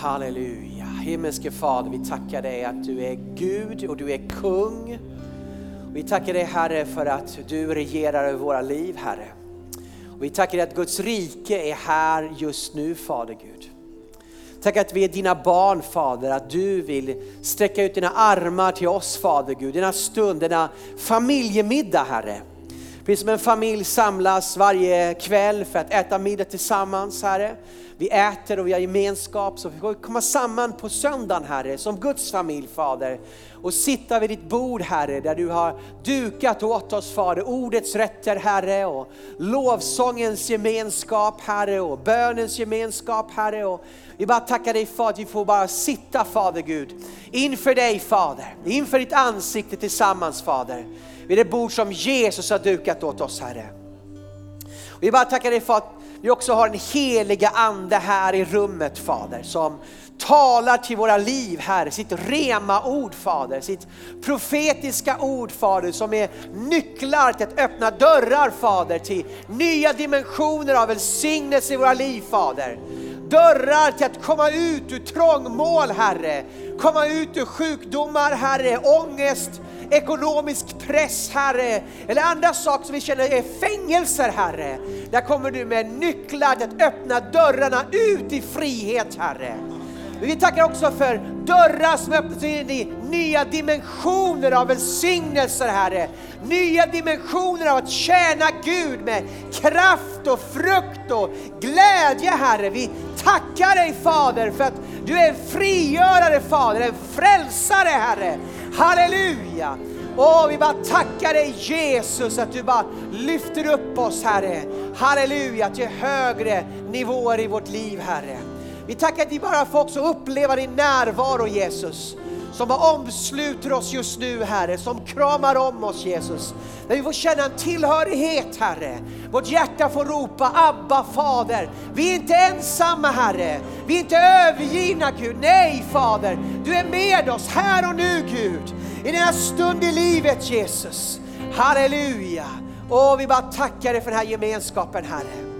Halleluja. Himmelske Fader, vi tackar dig att du är Gud och du är kung. Vi tackar dig Herre för att du regerar över våra liv Herre. Och vi tackar dig att Guds rike är här just nu Fader Gud. Tack att vi är dina barn Fader, att du vill sträcka ut dina armar till oss Fader Gud. Denna stund, denna familjemiddag Herre. Precis som en familj samlas varje kväll för att äta middag tillsammans Herre. Vi äter och vi har gemenskap så vi får komma samman på söndagen Herre som Guds familj Fader och sitta vid ditt bord Herre där du har dukat åt oss Fader ordets rätter Herre och lovsångens gemenskap Herre och bönens gemenskap Herre. Och vi bara tackar dig för att vi får bara sitta Fader Gud inför dig Fader, inför ditt ansikte tillsammans Fader vid det bord som Jesus har dukat åt oss Herre. Och vi bara tackar dig för att vi också har en heliga ande här i rummet Fader som talar till våra liv Herre, sitt rema ord Fader, sitt profetiska ord Fader som är nycklar till att öppna dörrar Fader till nya dimensioner av välsignelse i våra liv Fader. Dörrar till att komma ut ur trångmål Herre, komma ut ur sjukdomar Herre, ångest, ekonomisk press Herre, eller andra saker som vi känner är fängelser Herre. Där kommer du med nycklar till att öppna dörrarna ut i frihet Herre. Vi tackar också för dörrar som öppnas in i nya dimensioner av välsignelser Herre. Nya dimensioner av att tjäna Gud med kraft och frukt och glädje Herre. Vi tackar dig Fader för att du är en frigörare Fader, en frälsare Herre. Halleluja! Åh, vi bara tackar dig Jesus att du bara lyfter upp oss Herre. Halleluja till högre nivåer i vårt liv Herre. Vi tackar att vi bara får också uppleva din närvaro Jesus som bara omsluter oss just nu Herre, som kramar om oss Jesus. Där vi får känna en tillhörighet Herre. Vårt hjärta får ropa Abba Fader. Vi är inte ensamma Herre, vi är inte övergivna Gud. Nej Fader, du är med oss här och nu Gud. I denna stund i livet Jesus. Halleluja! Och vi bara tackar dig för den här gemenskapen Herre.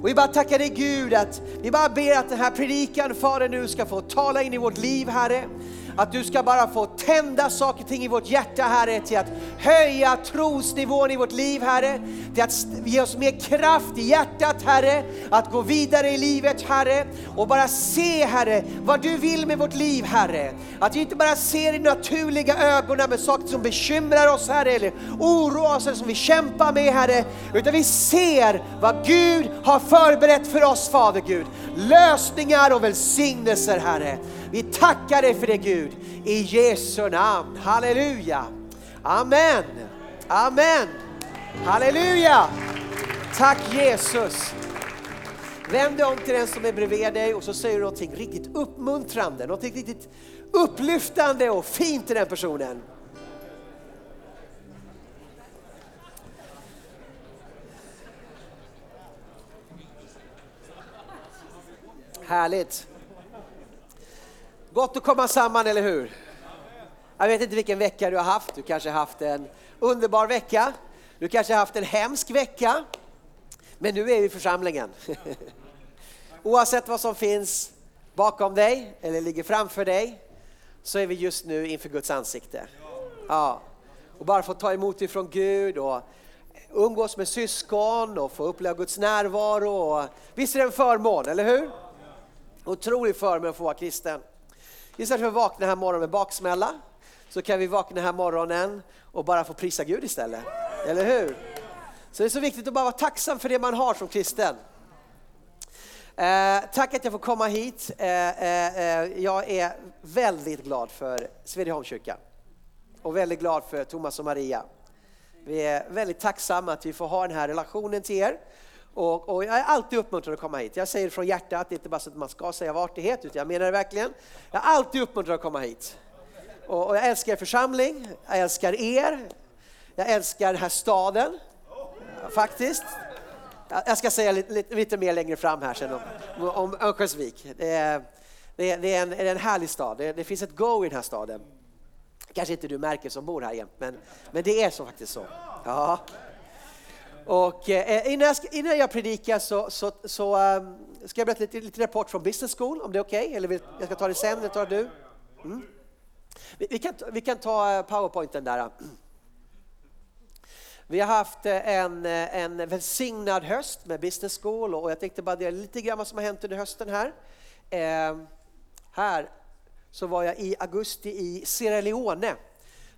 Och vi bara tackar dig Gud att vi bara ber att den här predikan Fader nu ska få tala in i vårt liv Herre. Att du ska bara få tända saker och ting i vårt hjärta Herre till att höja trosnivån i vårt liv Herre. Till att ge oss mer kraft i hjärtat Herre. Att gå vidare i livet Herre. Och bara se Herre vad du vill med vårt liv Herre. Att vi inte bara ser i naturliga ögonen med saker som bekymrar oss Herre eller oroar oss eller som vi kämpar med Herre. Utan vi ser vad Gud har förberett för oss Fader Gud. Lösningar och välsignelser Herre. Vi tackar dig för det Gud, i Jesu namn. Halleluja! Amen! Amen! Halleluja! Tack Jesus! Vänd dig om till den som är bredvid dig och så säger du någonting riktigt uppmuntrande, någonting riktigt upplyftande och fint till den personen. Härligt! Gott att komma samman, eller hur? Jag vet inte vilken vecka du har haft. Du kanske har haft en underbar vecka. Du kanske har haft en hemsk vecka. Men nu är vi i församlingen. Oavsett vad som finns bakom dig eller ligger framför dig så är vi just nu inför Guds ansikte. Ja. Och bara få ta emot ifrån Gud och umgås med syskon och få uppleva Guds närvaro. Visst är det en förmån, eller hur? Otrolig förmån att få vara kristen. Istället för att vakna här morgonen med baksmälla så kan vi vakna här morgonen och bara få prisa Gud istället. Eller hur? Så det är så viktigt att bara vara tacksam för det man har som kristen. Eh, tack att jag får komma hit. Eh, eh, eh jag är väldigt glad för Svedjeholmskyrkan och väldigt glad för Thomas och Maria. Vi är väldigt tacksamma att vi får ha den här relationen till er och, och, jag är alltid uppmuntrad att komma hit. Jag säger från hjärtat, det är inte bara så att man ska säga av artighet, utan jag menar det verkligen. Jag är alltid uppmuntrad att komma hit. Och, och jag älskar er församling, jag älskar er, jag älskar den här staden, faktiskt. Jag ska säga lite, lite, lite mer längre fram här sen om, om Örnsköldsvik. Det är, det, är, det, är en, det är en härlig stad, det, det, finns ett go i den här staden. Kanske inte du märker som bor här jämt, men, men det är så faktiskt så. Ja. Och eh, innan, jag, innan jag predikar så, så, så um, ska jag berätta lite, lite rapport från Business School, om det är okej? Okay? Eller vill, jag ska ta det sen, eller tar du? Mm. Vi, vi, kan, vi kan ta eh, powerpointen där. Vi har haft eh, en, eh, en välsignad höst med Business School och jag tänkte bara dela lite grann vad som har hänt under hösten här. Eh, här så var jag i augusti i Sierra Leone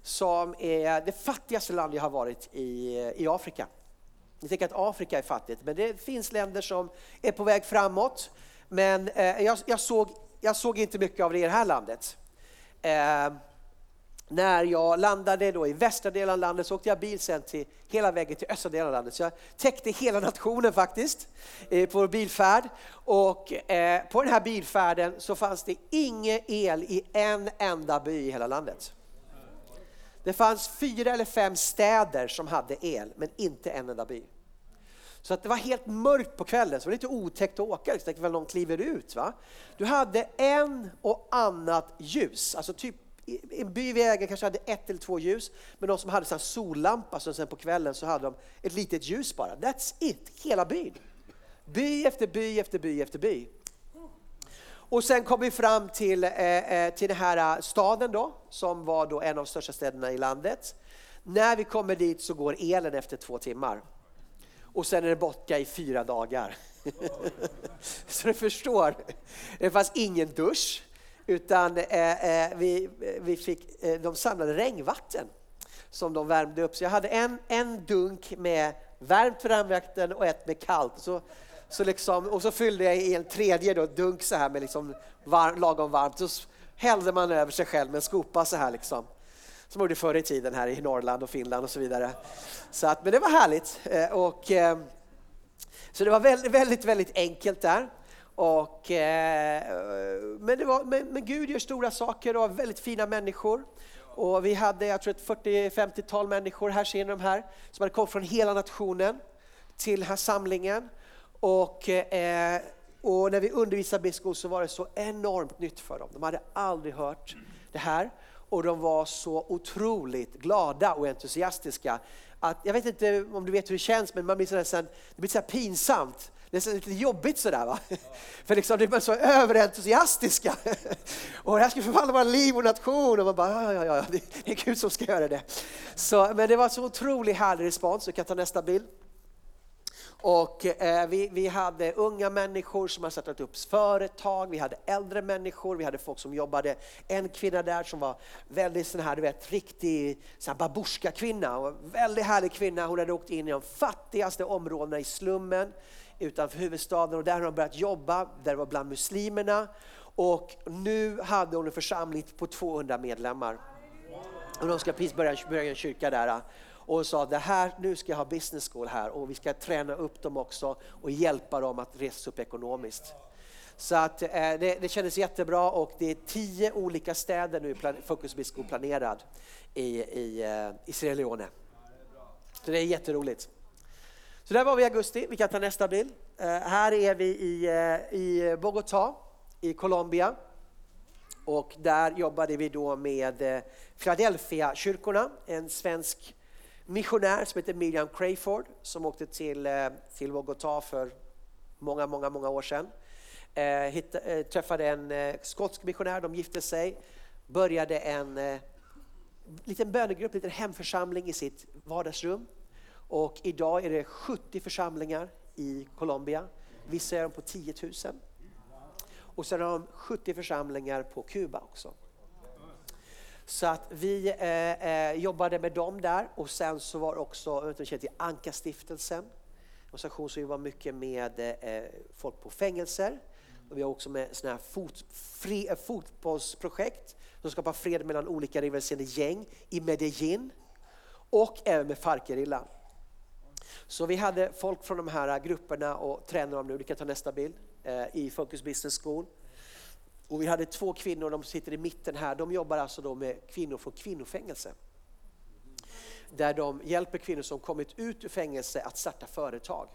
som är det fattigaste land jag har varit i, i Afrika. Ni tänker att Afrika är fattigt, men det finns länder som är på väg framåt. Men eh, jag, jag, såg, jag såg inte mycket av det i det här landet. Eh, när jag landade då i västra delen av landet så åkte jag bil sen till hela vägen till östra delen av landet. Så jag täckte hela nationen faktiskt eh, på bilfärd. Och eh, på den här bilfärden så fanns det ingen el i en enda by i hela landet. Det fanns fyra eller fem städer som hade el, men inte en enda by. Så att det var helt mörkt på kvällen, så det var lite otäckt att åka. Jag väl någon kliver ut. Va? Du hade en och annat ljus, alltså typ en by vi äger kanske hade ett eller två ljus, men de som hade en sollampa så sen på kvällen så hade de ett litet ljus bara. That's it, hela byn. By efter by efter by efter by. Och sen kom vi fram till, eh, eh till den här eh, staden då, som var då en av de största städerna i landet. När vi kommer dit så går elen efter två timmar. Och sen är det borta i fyra dagar. så du förstår, det fanns ingen dusch. Utan eh, eh, vi, eh, vi fick, eh, de samlade regnvatten som de värmde upp. Så jag hade en, en dunk med varmt varmvatten och ett med kallt. Så, så liksom, och så fyllde jag i en tredje då, dunk så här med liksom var, lagom varmt. Så hällde man över sig själv med en skopa så här liksom. Som man gjorde förr i tiden här i Norrland och Finland och så vidare. Så att, men det var härligt. Eh, och, ehm, så det var väldigt, väldigt, väldigt enkelt där. Och, eh, men, det var, men, men, Gud gör stora saker och väldigt fina människor. Och vi hade jag tror ett 40-50-tal människor, här ser ni de här, som hade kommit från hela nationen till den här samlingen. Och, eh, och när vi undervisade biskop så var det så enormt nytt för dem. De hade aldrig hört det här och de var så otroligt glada och entusiastiska. Att, jag vet inte om du vet hur det känns, men man blir så det blir så pinsamt det är lite jobbigt sådär va. För liksom, de är så överentusiastiska. Och det här ska förvandla våra liv och nation. Och man bara, ja, ja, ja, det är Gud som ska göra det. Så, men det var så otroligt härlig respons. Du kan ta nästa bild. Och eh, vi, vi hade unga människor som har startat upp företag, vi hade äldre människor, vi hade folk som jobbade, en kvinna där som var väldigt sån här, du vet, riktig babusjka-kvinna, väldigt härlig kvinna. Hon hade åkt in i de fattigaste områdena i slummen utanför huvudstaden och där har hon börjat jobba, där det var bland muslimerna. Och nu hade hon en församling på 200 medlemmar. Och de ska precis börja, börja en kyrka där och sa det här, nu ska jag ha business school här och vi ska träna upp dem också och hjälpa dem att resa upp ekonomiskt. Så att, eh, det, det kändes jättebra och det är tio olika städer nu Focus Bisco planerad i, i, eh, i Sierra Leone. Så det är jätteroligt. Så där var vi i augusti, vi kan ta nästa bild. Eh, här är vi i, eh, i Bogotá i Colombia. Och där jobbade vi då med uh, Philadelphia-kyrkorna, en svensk missionär som heter Miriam Crayford som åkte till, eh, till Bogotá för många, många, många år sedan. Eh, hitt, eh, träffade en skotsk missionär, de gifte sig, började en liten bönegrupp, en liten hemförsamling i sitt vardagsrum och idag är det 70 församlingar i Colombia. Vissa är de på 10 000. Och sen har de 70 församlingar på Kuba också. Så att vi eh, eh, jobbade med dem där och sen så var det också till Anka-stiftelsen. En organisation som jobbar mycket med eh, folk på fängelser. Och vi har också med såna här fot, fri, eh, fotbollsprojekt som skapar fred mellan olika rivaliserande gäng i Medellin och även med Farcgerillan. Så vi hade folk från de här grupperna och tränade dem nu, du kan ta nästa bild, eh, i Focus Business School. Och vi hade två kvinnor, de sitter i mitten här, de jobbar alltså då med kvinnor från kvinnofängelse. Där de hjälper kvinnor som kommit ut ur fängelse att starta företag.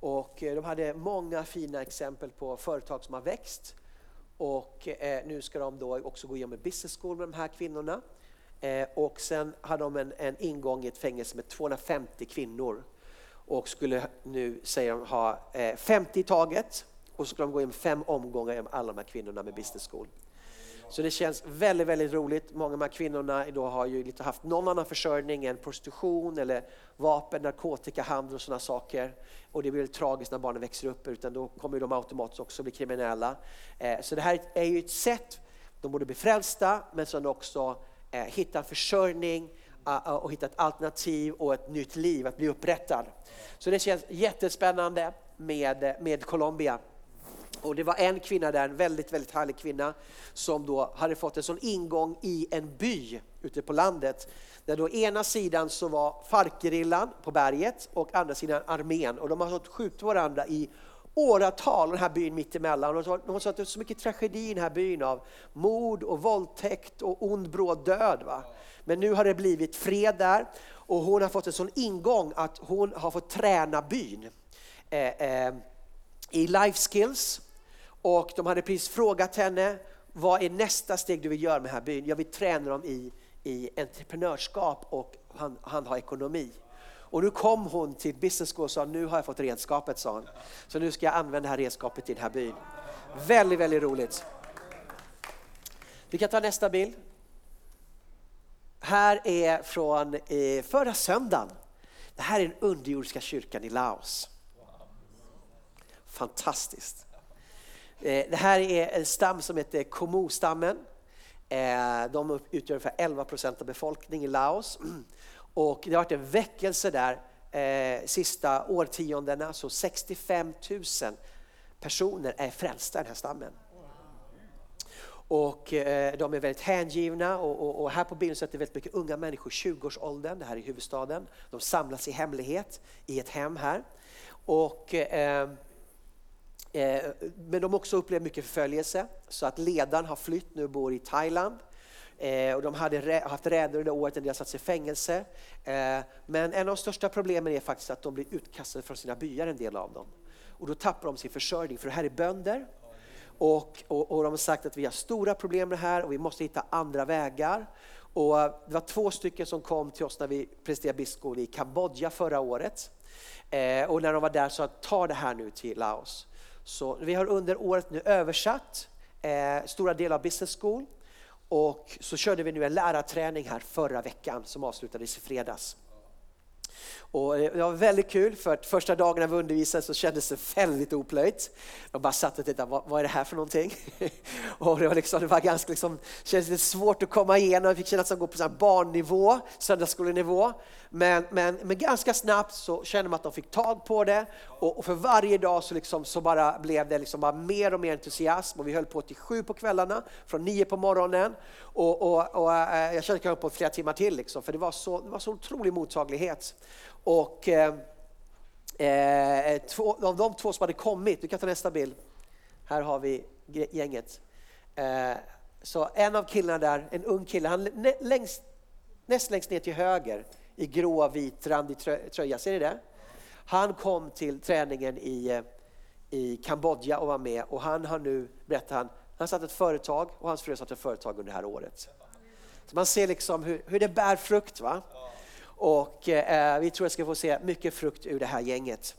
Och eh, de hade många fina exempel på företag som har växt. Och eh, nu ska de då också gå igenom business school med de här kvinnorna. Eh, och sen hade de en, en ingång i ett fängelse med 250 kvinnor och skulle nu, säger de, ha 50 i taget och så ska de gå in fem omgångar med alla de här kvinnorna med business school. Så det känns väldigt, väldigt roligt. Många av de här kvinnorna idag har ju lite haft någon annan försörjning än prostitution eller vapen, narkotikahandel och sådana saker. Och det blir tragiskt när barnen växer upp utan då kommer de automatiskt också bli kriminella. Eh, så det här är ju ett sätt, de borde bli frälsta men sen också eh, hitta försörjning och hitta ett alternativ och ett nytt liv, att bli upprättad. Så det känns jättespännande med, eh, med Colombia. Och det var en kvinna där, en väldigt, väldigt härlig kvinna, som då hade fått en sån ingång i en by ute på landet. Där då ena sidan så var Farcgerillan på berget och andra sidan armén. Och de har fått skjuta varandra i åratal, den här byn mittemellan. De har satt att det så mycket tragedi i den här byn av mord och våldtäkt och ond bråd död. Va? Men nu har det blivit fred där och hon har fått en sån ingång att hon har fått träna byn. Eh, eh, i life skills och de hade precis frågat henne vad är nästa steg du vill göra med den här byn? Jag vill träna dem i, i entreprenörskap och han, han har ekonomi. Och nu kom hon till business school och sa nu har jag fått redskapet sa hon. Så nu ska jag använda det här redskapet i den här byn. Väldigt, väldigt roligt. Vi kan ta nästa bild. Här är från eh, förra söndagen. Det här är den underjordiska kyrkan i Laos. Fantastiskt. Eh, det här är en stam som heter Komo-stammen. Eh, de utgör ungefär 11 procent av befolkningen i Laos. Och det har varit en väckelse där eh, sista årtiondena, så 65 000 personer är frälsta i den här stammen. Och eh, de är väldigt hängivna och, och här på bilden så är det väldigt mycket unga människor, 20-årsåldern, det här är huvudstaden. De samlas i hemlighet i ett hem här. Och Eh, Eh, men de har också upplevt mycket förföljelse så att ledaren har flytt nu och bor i Thailand. Eh, och de hade haft räder under året, en del har satt i fängelse. Eh, men en av de största problemen är faktiskt att de blir utkastade från sina byar, en del av dem. Och då tappar de sin försörjning, för det här är bönder. Och, och, och de har sagt att vi har stora problem med det här och vi måste hitta andra vägar. Och eh, det var två stycken som kom till oss när vi presenterade biskop i Kambodja förra året. Eh, och när de var där sa ta det här nu till Laos. Så vi har under året nu översatt eh, stora delar av Business School och så körde vi nu en lärarträning här förra veckan som avslutades i fredags. Och eh, det var väldigt kul för att första dagen när vi undervisade så kändes det väldigt oplöjt. De bara satt och tittade, vad, vad är det här för någonting? och det var, liksom, det var ganska liksom, kändes lite svårt att komma igenom, vi fick känna att det går på barnnivå, söndagsskolenivå. Men, men, men ganska snabbt så kände man att de fick tag på det. Och, och för varje dag så, liksom, så bara blev det liksom bara mer och mer entusiasm. Och vi höll på till sju på kvällarna, från nio på morgonen. Och, och, och eh, jag kände att jag höll på flera timmar till liksom, för det var så, det var så otrolig mottaglighet. Och eh, eh, eh två, av de två som hade kommit, du kan ta nästa bild, här har vi gänget. Eh, så en av killarna där, en ung kille, han längst, näst längst ner till höger i gråvitrandig tröja, ser ni det? Han kom till träningen i, eh, i Kambodja och var med och han har nu, berättar han, han satt ett företag och hans fru satt ett företag under det här året. Så man ser liksom hur, hur det bär frukt. Va? Och eh, vi tror att vi ska få se mycket frukt ur det här gänget.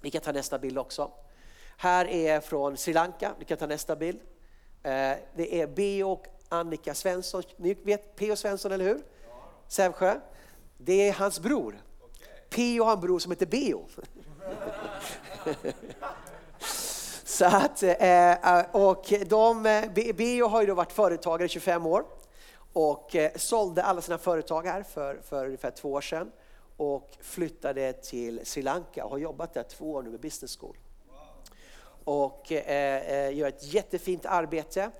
Vi kan ta nästa bild också. Här är från Sri Lanka, vi kan ta nästa bild. Eh, det är B och Annika Svensson, ni vet P.O. Svensson eller hur? Sävsjö. Det är hans bror. Peo har en bror som heter Beo. Så att, eh, eh, och de, eh, Beo har ju då varit företagare i 25 år och sålde alla sina företag här för, för ungefär två år sedan och flyttade till Sri Lanka och har jobbat där två år nu med Business School. Och eh, gör ett jättefint arbete.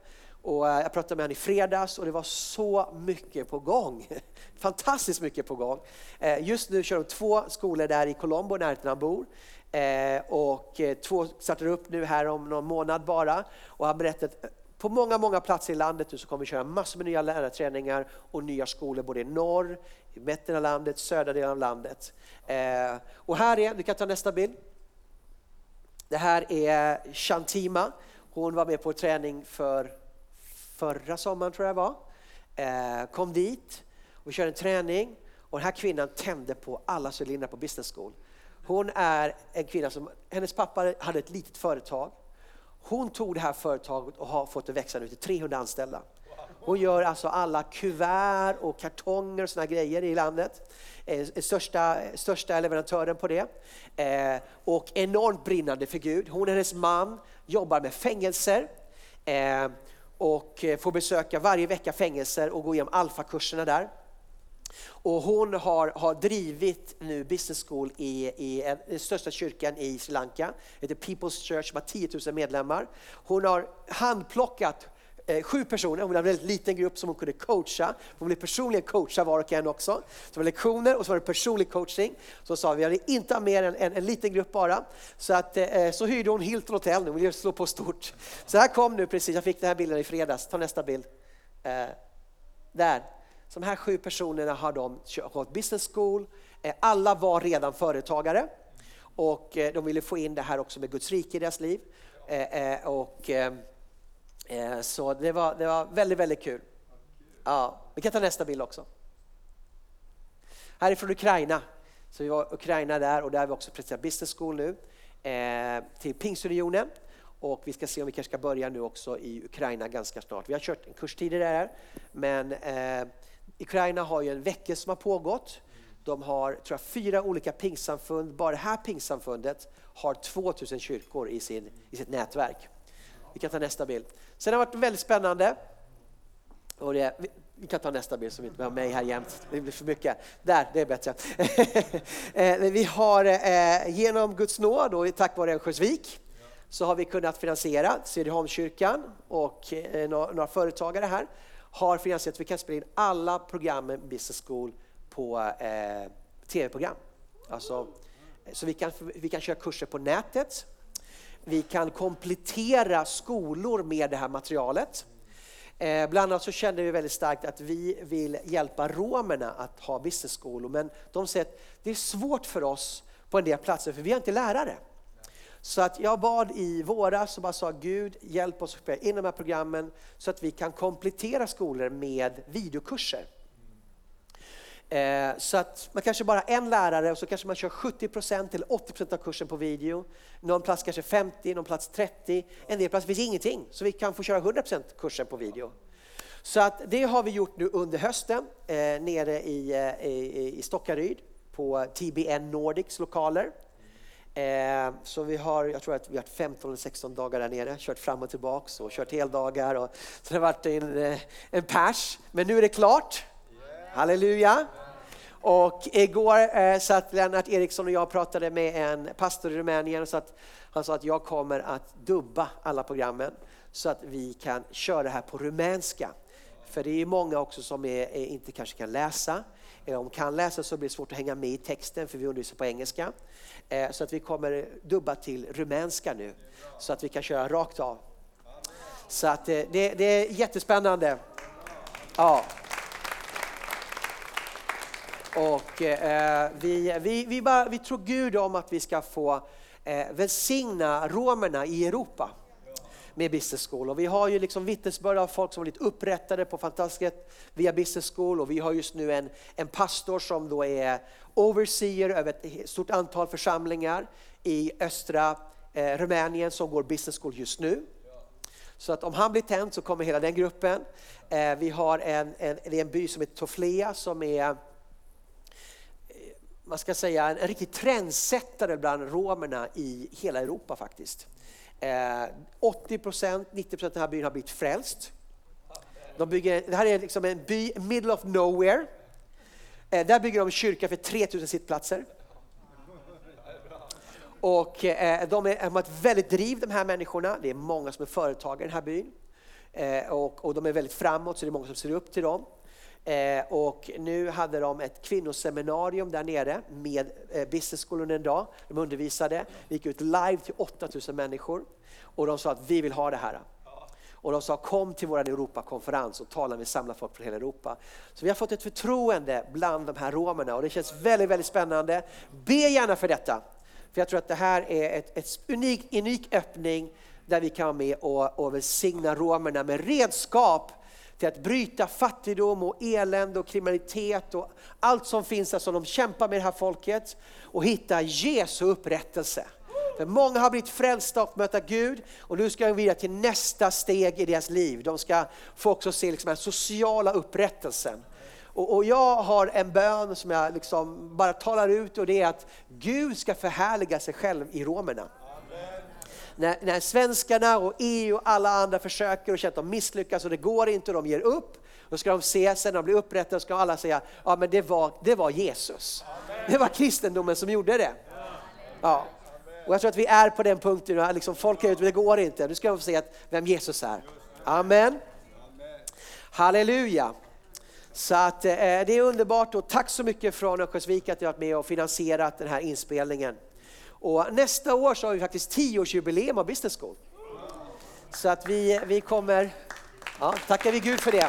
Och eh, jag pratade med honom i fredags och det var så mycket på gång. Fantastiskt mycket på gång. Eh, just nu kör de två skolor där i Colombo, närheten han bor. Eh, och två startar upp nu här om någon månad bara. Och han berättade att på många, många platser i landet nu så kommer vi köra massor med nya lärarträningar och nya skolor både i norr, i mitten av landet, södra delen av landet. Och här är, du kan ta nästa bild. Det här är Shantima. Hon var med på träning för förra sommaren tror jag var. Eh, kom dit och vi körde en träning och den här kvinnan tände på alla cylindrar på business school. Hon är en kvinna som, hennes pappa hade ett litet företag. Hon tog det här företaget och har fått det växa nu till 300 anställda. Hon gör alltså alla kuvert och kartonger och såna grejer i landet. Eh, eh, största, största leverantören på det. Eh, och enormt brinnande för Gud. Hon och hennes man jobbar med fängelser eh, och eh, får besöka varje vecka fängelser och gå igenom alfakurserna där. Och hon har, har drivit nu business school i, i eh, den största kyrkan i Sri Lanka. Det heter People's Church som har 10 000 medlemmar. Hon har handplockat eh, sju personer, hon hade en väldigt liten grupp som hon kunde coacha. Hon blev personligen coachad var och en också. Så det var lektioner och så var det personlig coaching. Så sa vi, vi hade inte ha mer än en, en, liten grupp bara. Så, att, eh, eh, så hyrde hon Hilton Hotel nu, hon ville slå på stort. Så här kom nu precis, jag fick den här bilden i fredags, ta nästa bild. Eh, där, så de här sju personerna har de gått business school, eh, alla var redan företagare och eh, de ville få in det här också med Guds rike i deras liv. Eh, eh och, eh, Eh, så det var, det var väldigt, väldigt kul. Ja, vi kan ta nästa bild också. Här är från Ukraina. Så vi var i Ukraina där och där har vi också presenterat Business School nu eh, till Pingstunionen. Och vi ska se om vi kanske ska börja nu också i Ukraina ganska snart. Vi har kört en kurs tidigare här. men eh, Ukraina har ju en vecka som har pågått. De har tror jag, fyra olika pingsamfund. Bara det här pingsamfundet har 2000 kyrkor i, sin, i sitt nätverk. Vi kan ta nästa bild. Sen har det varit väldigt spännande. Och det, vi kan ta nästa bild som inte har mig här jämt. Det blir för mycket. Där, det är bättre. Eh, vi har eh, genom Guds nåd och tack vare Örnsköldsvik så har vi kunnat finansiera Söderholmskyrkan och eh, några företagare här har finansierat så vi kan spela in alla programmen Business School på eh, tv-program. Alltså, så vi kan, vi kan köra kurser på nätet. Vi kan komplettera skolor med det här materialet. Eh, bland annat så kände vi väldigt starkt att vi vill hjälpa romerna att ha business-skolor men de säger att det är svårt för oss på en del platser för vi har inte lärare. Så att jag bad i våras och bara sa Gud hjälp oss att in de här programmen så att vi kan komplettera skolor med videokurser. Eh, så att man kanske bara en lärare och så kanske man kör 70% eller 80% av kursen på video. Någon plats kanske 50, någon plats 30, en del plats finns ingenting. Så vi kan få köra 100% kursen på video. Så att det har vi gjort nu under hösten eh, nere i, eh, i, i Stockaryd på TBN Nordics lokaler. Eh, så vi har, jag tror att vi har 15 eller 16 dagar där nere, kört fram och tillbaks och kört heldagar. Och, så det har varit en, eh, en pers, men nu är det klart. Halleluja! Och igår eh, satt Lennart Eriksson och jag pratade med en pastor i Rumänien och så att han sa att jag kommer att dubba alla programmen så att vi kan köra det här på rumänska. För det är många också som är, är, inte kanske kan läsa. Om kan läsa så blir det svårt att hänga med i texten för vi undervisar på engelska. Eh, så att vi kommer dubba till rumänska nu så att vi kan köra rakt av. Så att eh, det, det är jättespännande. Ja. Och eh, vi, vi, vi, bara, vi tror Gud om att vi ska få eh, välsigna romerna i Europa med Business School. Och vi har ju liksom vittnesbörd av folk som har blivit upprättade på fantastiskt via Business School och vi har just nu en, en pastor som då är overseer över ett stort antal församlingar i östra eh, Rumänien som går Business School just nu. Så att om han blir tänd så kommer hela den gruppen. Eh, vi har en, en, det är en by som heter Toflea som är man ska säga en, riktig trendsättare bland romerna i hela Europa faktiskt. Eh, 80 procent, 90 procent av den här byn har blivit frälst. De bygger, det här är liksom en by, middle of nowhere. Eh, där bygger de en kyrka för 3000 sittplatser. Och eh, de, är, de har ett väldigt driv de här människorna. Det är många som är företagare i den här byn. Och, och de är väldigt framåt så det är många som ser upp till dem. Eh, och nu hade de ett kvinnoseminarium där nere med eh, Business School en dag. De undervisade, vi gick ut live till 8000 människor och de sa att vi vill ha det här. Och de sa kom till vår Europakonferens och tala med samla folk från hela Europa. Så vi har fått ett förtroende bland de här romerna och det känns väldigt, väldigt spännande. Be gärna för detta. För jag tror att det här är ett, ett unik, unik öppning där vi kan vara med och, och välsigna romerna med redskap till att bryta fattigdom och elände och kriminalitet och allt som finns där som de kämpar med det här folket och hitta Jesu upprättelse. För många har blivit frälsta och möta Gud och nu ska de vidare till nästa steg i deras liv. De ska få också se liksom den sociala upprättelsen. Och, och, jag har en bön som jag liksom bara talar ut och det är att Gud ska förhärliga sig själv i romerna. När, när svenskarna och EU och alla andra försöker och känner att de misslyckas och det går inte och de ger upp. Då ska de se, sen när de blir upprättade, ska alla säga, ja men det var, det var Jesus. Det var kristendomen som gjorde det. Ja. Och jag tror att vi är på den punkten, liksom folk är ute, det går inte. Nu ska de få se vem Jesus är. Amen. Halleluja. Så att, eh, det är underbart och tack så mycket från Örnsköldsvik att du har varit med och finansierat den här inspelningen. Och nästa år så har vi faktiskt 10-årsjubileum av Business School. Så att vi, vi kommer, ja, tackar vi Gud för det.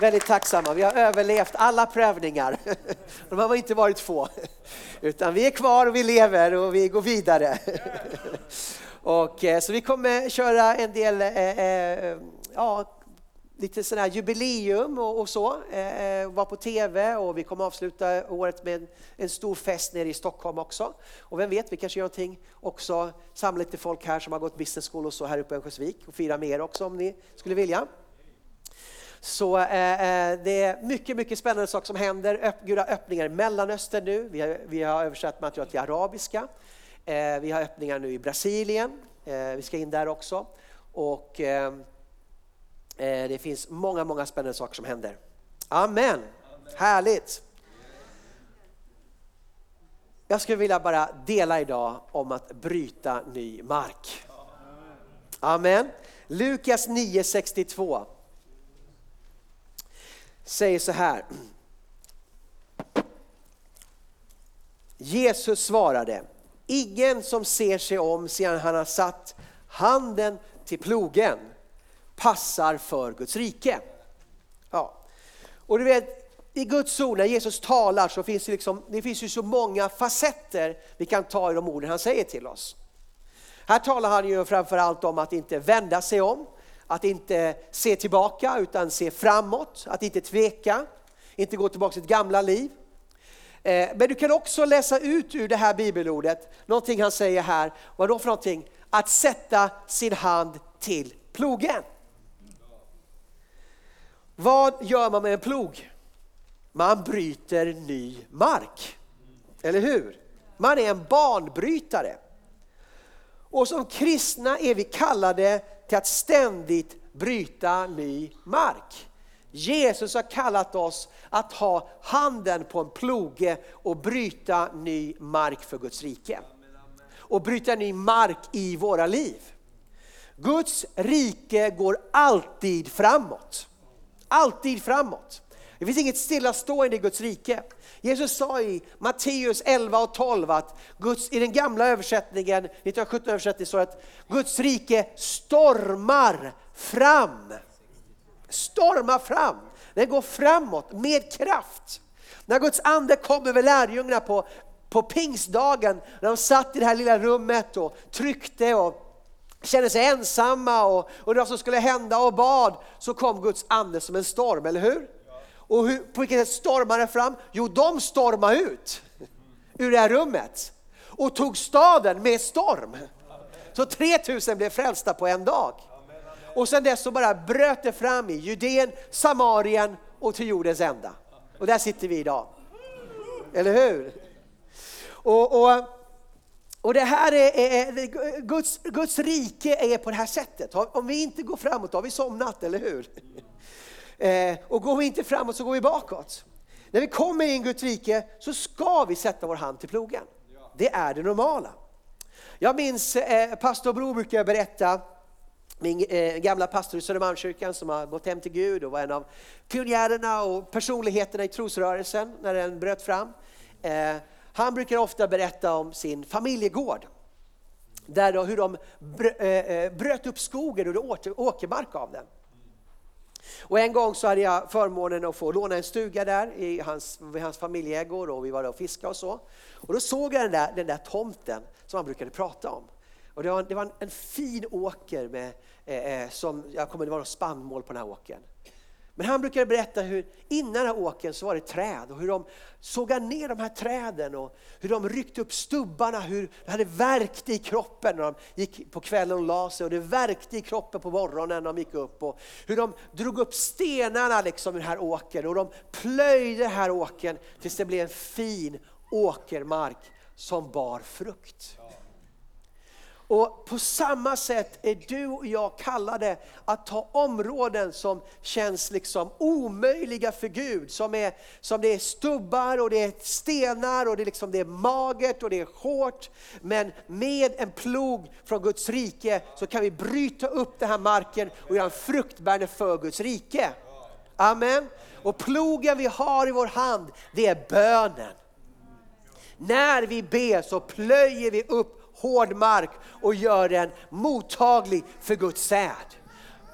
Väldigt tacksamma, vi har överlevt alla prövningar. De har inte varit få. Utan vi är kvar och vi lever och vi går vidare. Och, eh, så vi kommer köra en del eh, eh, ja, lite sådär jubileum och, och så, eh, var på TV och vi kommer avsluta året med en, en, stor fest nere i Stockholm också. Och vem vet, vi kanske gör någonting också, samla lite folk här som har gått business school och så här uppe i Örnsköldsvik och fira med er också om ni skulle vilja. Så eh, eh det är mycket, mycket spännande saker som händer. Öpp, Gud har öppningar i Mellanöstern nu. Vi har, vi har översatt material till arabiska. Eh, vi har öppningar nu i Brasilien. Eh, vi ska in där också. Och Eh, Eh, det finns många, många spännande saker som händer. Amen. Amen. Härligt. Jag skulle vilja bara dela idag om att bryta ny mark. Amen. Lukas 9.62 säger så här. Jesus svarade, ingen som ser sig om sedan han har satt handen till plogen passar för Guds rike. Ja. Och du vet, i Guds ord, när Jesus talar så finns det, liksom, det finns ju så många facetter vi kan ta i de orden han säger till oss. Här talar han ju framförallt om att inte vända sig om, att inte se tillbaka utan se framåt, att inte tveka, inte gå tillbaka till ett gamla liv. Eh, men du kan också läsa ut ur det här bibelordet någonting han säger här, vad då för någonting? Att sätta sin hand till plogen. Vad gör man med en plog? Man bryter ny mark. Eller hur? Man är en banbrytare. Och som kristna är vi kallade till att ständigt bryta ny mark. Jesus har kallat oss att ha handen på en ploge och bryta ny mark för Guds rike. Och bryta ny mark i våra liv. Guds rike går alltid framåt. Alltid framåt. Det finns inget stillastående i Guds rike. Jesus sa i Matteus 11 och 12 att Guds, i den gamla översättningen, 1917 översättning, så att Guds rike stormar fram. Stormar fram. Den går framåt med kraft. När Guds ande kom över lärjungarna på, på pingstdagen, när de satt i det här lilla rummet och tryckte och kände sig ensamma och undrade vad som skulle hända och bad, så kom Guds ande som en storm, eller hur? Och hur, på vilket sätt stormade fram? Jo, de stormade ut ur det här rummet och tog staden med storm. Så 3000 blev frälsta på en dag. Och sen dess så bara bröt det fram i Judeen, Samarien och till jordens ända. Och där sitter vi idag. Eller hur? Och, och och det här är, är, Guds, Guds rike är på det här sättet. Om vi inte går framåt har vi somnat, eller hur? Eh, och går vi inte framåt så går vi bakåt. När vi kommer in i Guds rike så ska vi sätta vår hand till plogen. Det är det normala. Jag minns eh, pastor Bro brukar berätta, min eh, gamla pastor i Södermalmskyrkan som har gått hem till Gud och var en av pionjärerna och personligheterna i trosrörelsen när den bröt fram. Eh, han brukar ofta berätta om sin familjegård. Där då, hur de eh, eh, bröt upp skogen och gjorde åkermark av den. Och en gång så hade jag förmånen att få låna en stuga där i hans, vid hans familjeägor och vi var där och fiskade och så. Och då såg jag den där, den där tomten som han brukade prata om. Och det var, det var en, en fin åker med eh, eh som, jag kommer det var spannmål på den här åkern. Men han brukade berätta hur innan den här åkern så var det träd och hur de sågade ner de här träden och hur de ryckte upp stubbarna, hur det hade värkt i kroppen när de gick på kvällen och la sig och det värkte i kroppen på morgonen när de gick upp och hur de drog upp stenarna liksom i den här åkern och de plöjde den här åkern tills det blev en fin åkermark som bar frukt. Och på samma sätt är du och jag kallade att ta områden som känns liksom omöjliga för Gud. Som, är, som det är stubbar och det är stenar och det är, liksom, det är magert och det är hårt. Men med en plog från Guds rike så kan vi bryta upp den här marken och göra en fruktbärande för Guds rike. Amen. Och plogen vi har i vår hand, det är bönen. När vi ber så plöjer vi upp hård mark och gör den mottaglig för Guds säd.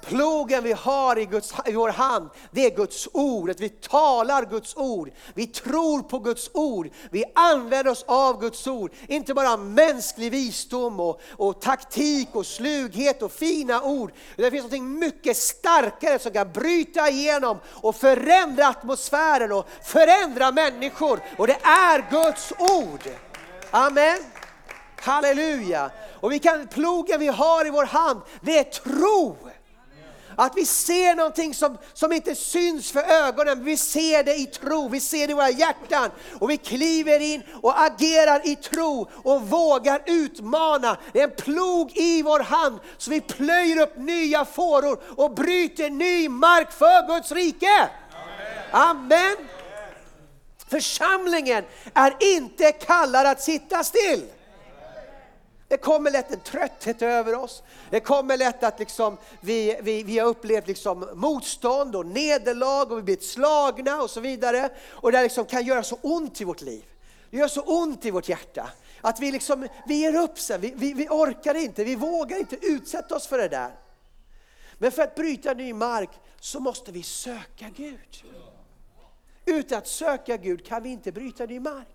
Plogen vi har i, Guds, i vår hand, det är Guds ord. Att vi talar Guds ord. Vi tror på Guds ord. Vi använder oss av Guds ord. Inte bara mänsklig visdom och, och taktik och slughet och fina ord. Det finns något mycket starkare som kan bryta igenom och förändra atmosfären och förändra människor. Och det är Guds ord. Amen. Halleluja! Och vi kan, plogen vi har i vår hand, det är tro. Att vi ser någonting som, som inte syns för ögonen, vi ser det i tro, vi ser det i våra hjärtan. Och vi kliver in och agerar i tro och vågar utmana. Det är en plog i vår hand, så vi plöjer upp nya fåror och bryter ny mark för Guds rike. Amen. Församlingen är inte kallad att sitta still. Det kommer lätt en trötthet över oss. Det kommer lätt att liksom vi, vi, vi har upplevt liksom motstånd och nederlag och vi blivit slagna och så vidare. Och det liksom kan göra så ont i vårt liv. Det gör så ont i vårt hjärta. Att vi, liksom, vi ger upp sen, vi, vi, vi orkar inte, vi vågar inte utsätta oss för det där. Men för att bryta ny mark så måste vi söka Gud. Utan att söka Gud kan vi inte bryta ny mark.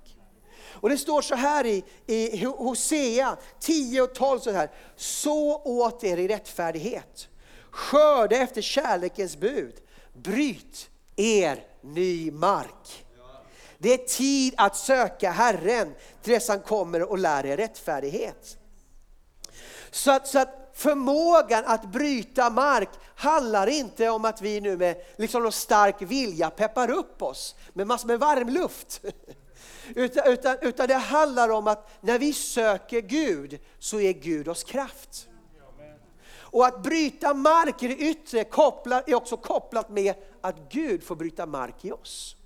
Och det står så här i, i Hosea 10 och 12 så här. Så åt er i rättfärdighet. Skörda efter kärlekens bud. Bryt er ny mark. Det är tid att söka Herren till dess han kommer och lär er rättfärdighet. Så att, så att förmågan att bryta mark handlar inte om att vi nu med liksom någon stark vilja peppar upp oss med massor med varm luft. Utan, utan, utan det handlar om att när vi söker Gud så är Gud oss kraft. Och att bryta mark i det yttre kopplar, är också kopplat med att Gud får bryta mark i oss.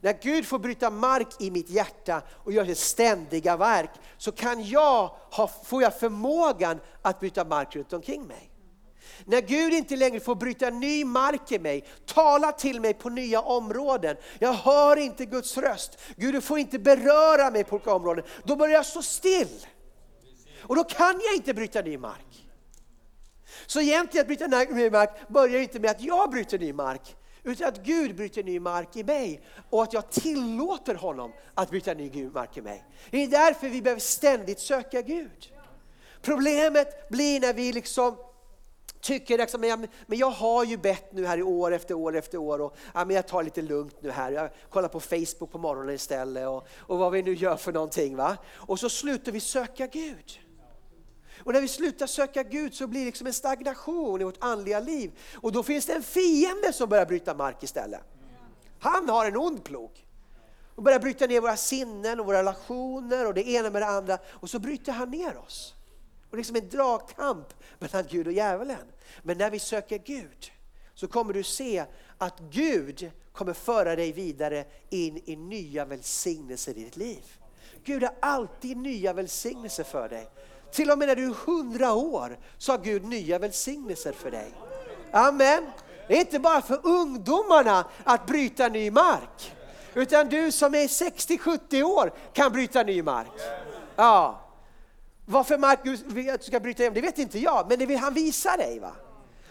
När Gud får bryta mark i mitt hjärta och gör sitt ständiga verk så kan jag ha, får jag förmågan att bryta mark runt omkring mig. När Gud inte längre får bryta ny mark i mig, tala till mig på nya områden. Jag hör inte Guds röst. Gud du får inte beröra mig på olika områden. Då börjar jag stå still. Och då kan jag inte bryta ny mark. Så egentligen att bryta ny mark börjar inte med att jag bryter ny mark, utan att Gud bryter ny mark i mig och att jag tillåter honom att bryta ny mark i mig. Det är därför vi behöver ständigt söka Gud. Problemet blir när vi liksom tycker liksom, men, men jag har ju bett nu här i år efter år efter år och ja, men jag tar lite lugnt nu här. Jag kollar på Facebook på morgonen istället och, och vad vi nu gör för någonting. Va? Och så slutar vi söka Gud. Och när vi slutar söka Gud så blir det liksom en stagnation i vårt andliga liv. Och då finns det en fiende som börjar bryta mark istället. Han har en ond plog. Och börjar bryta ner våra sinnen och våra relationer och det ena med det andra. Och så bryter han ner oss. Och det är liksom en dragkamp mellan Gud och djävulen. Men när vi söker Gud så kommer du se att Gud kommer föra dig vidare in i nya välsignelser i ditt liv. Gud har alltid nya välsignelser för dig. Till och med när du är hundra år så har Gud nya välsignelser för dig. Amen. Det är inte bara för ungdomarna att bryta ny mark. Utan du som är 60-70 år kan bryta ny mark. Ja. Varför Markus vill att du ska bryta igenom, det vet inte jag, men det vill han visa dig. Va?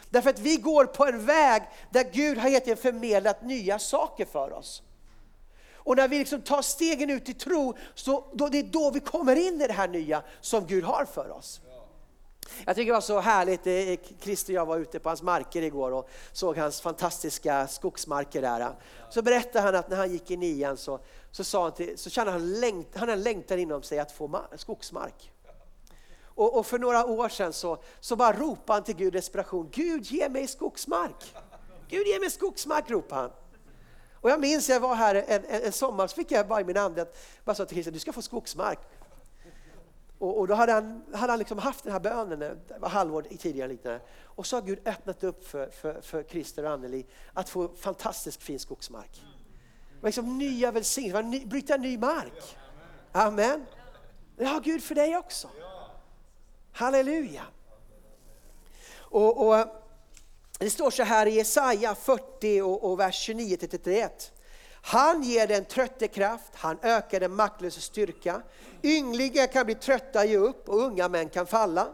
Därför att vi går på en väg där Gud har egentligen förmedlat nya saker för oss. Och när vi liksom tar stegen ut i tro, så då, det är då vi kommer in i det här nya som Gud har för oss. Jag tycker det var så härligt, eh, Christer och jag var ute på hans marker igår och såg hans fantastiska skogsmarker där. Så berättade han att när han gick i nian så, så, sa han till, så kände han, längt, han en längtan inom sig att få skogsmark. Och, och, för några år sedan så, så bara ropade han till Gud i desperation, Gud ge mig skogsmark. Gud ge mig skogsmark ropade han. Och jag minns jag var här en, en, en sommar så fick jag bara i min ande att bara sa till Christian, du ska få skogsmark. Och, och, då hade han, hade han liksom haft den här bönen, eh, det var halvår tidigare liknande. Och så har Gud öppnat upp för, för, för Christer och Anneli att få fantastiskt fin skogsmark. Det var liksom nya välsignelser, bryta ny mark. Amen. Det har Gud för dig också. Halleluja. Och, och Det står så här i Jesaja 40 och, och vers 29-31. Han ger den trötte kraft, han ökar den maktlösa styrka. Ynglingar kan bli trötta, ge upp och unga män kan falla.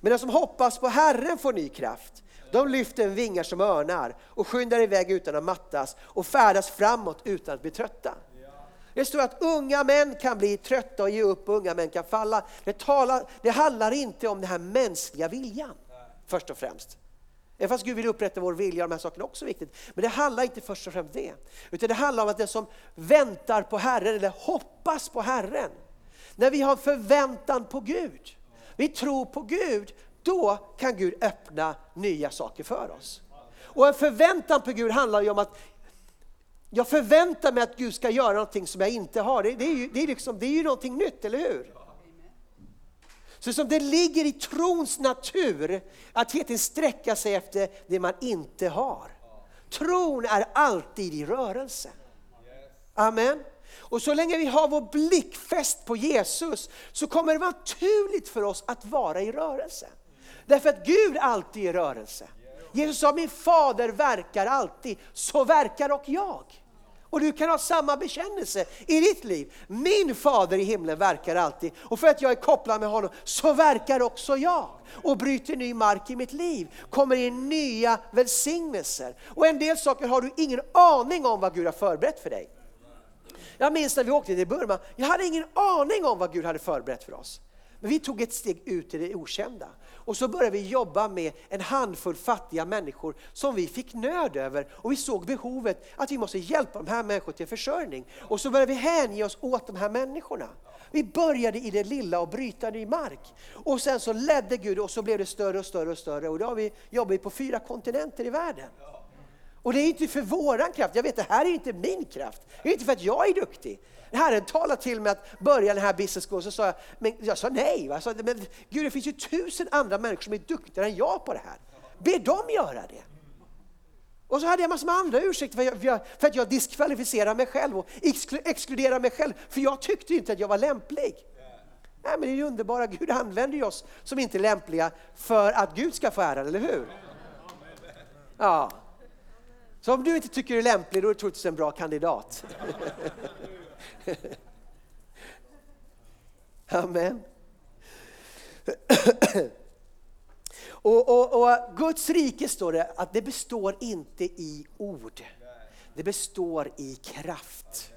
Men de som hoppas på Herren får ny kraft. De lyfter vingar som örnar och skyndar iväg utan att mattas och färdas framåt utan att bli trötta. Det står att unga män kan bli trötta och ge upp och unga män kan falla. Det, talar, det handlar inte om den här mänskliga viljan först och främst. Även fast Gud vill upprätta vår vilja, de här sakerna är också viktigt. Men det handlar inte först och främst om det. Utan det handlar om att den som väntar på Herren, eller hoppas på Herren. När vi har förväntan på Gud, vi tror på Gud, då kan Gud öppna nya saker för oss. Och en förväntan på Gud handlar ju om att jag förväntar mig att Gud ska göra någonting som jag inte har. Det, det, är, ju, det, är, liksom, det är ju någonting nytt, eller hur? Så som det ligger i trons natur att hela tiden sträcka sig efter det man inte har. Tron är alltid i rörelse. Amen. Och så länge vi har vår blick fäst på Jesus så kommer det vara naturligt för oss att vara i rörelse. Därför att Gud alltid är i rörelse. Jesus sa, min fader verkar alltid, så verkar och jag. Och du kan ha samma bekännelse i ditt liv. Min fader i himlen verkar alltid och för att jag är kopplad med honom så verkar också jag och bryter ny mark i mitt liv. Kommer in nya välsignelser. Och en del saker har du ingen aning om vad Gud har förberett för dig. Jag minns när vi åkte till Burma, jag hade ingen aning om vad Gud hade förberett för oss. Men vi tog ett steg ut i det okända. Och så började vi jobba med en handfull fattiga människor som vi fick nöd över. Och vi såg behovet att vi måste hjälpa de här människorna till försörjning. Och så började vi hänge oss åt de här människorna. Vi började i det lilla och bryta ny mark. Och sen så ledde Gud och så blev det större och större och större. Och då har vi jobbat på fyra kontinenter i världen. Och det är inte för våran kraft, jag vet det här är inte min kraft. Det är inte för att jag är duktig. Herren talade till mig att börja den här business school, så sa jag, men jag sa nej. Jag sa, men Gud det finns ju tusen andra människor som är duktigare än jag på det här. Be dem göra det. Och så hade jag massor med andra ursäkter för, jag, för att jag diskvalificerar mig själv och exkluderar mig själv, för jag tyckte inte att jag var lämplig. Nej, men det är ju underbara, Gud använder oss som inte är lämpliga för att Gud ska få äran, eller hur? Ja. Så om du inte tycker du är lämplig, då är du troligtvis en bra kandidat. Amen. Och, och, och, Guds rike står det att det består inte i ord. Det består i kraft.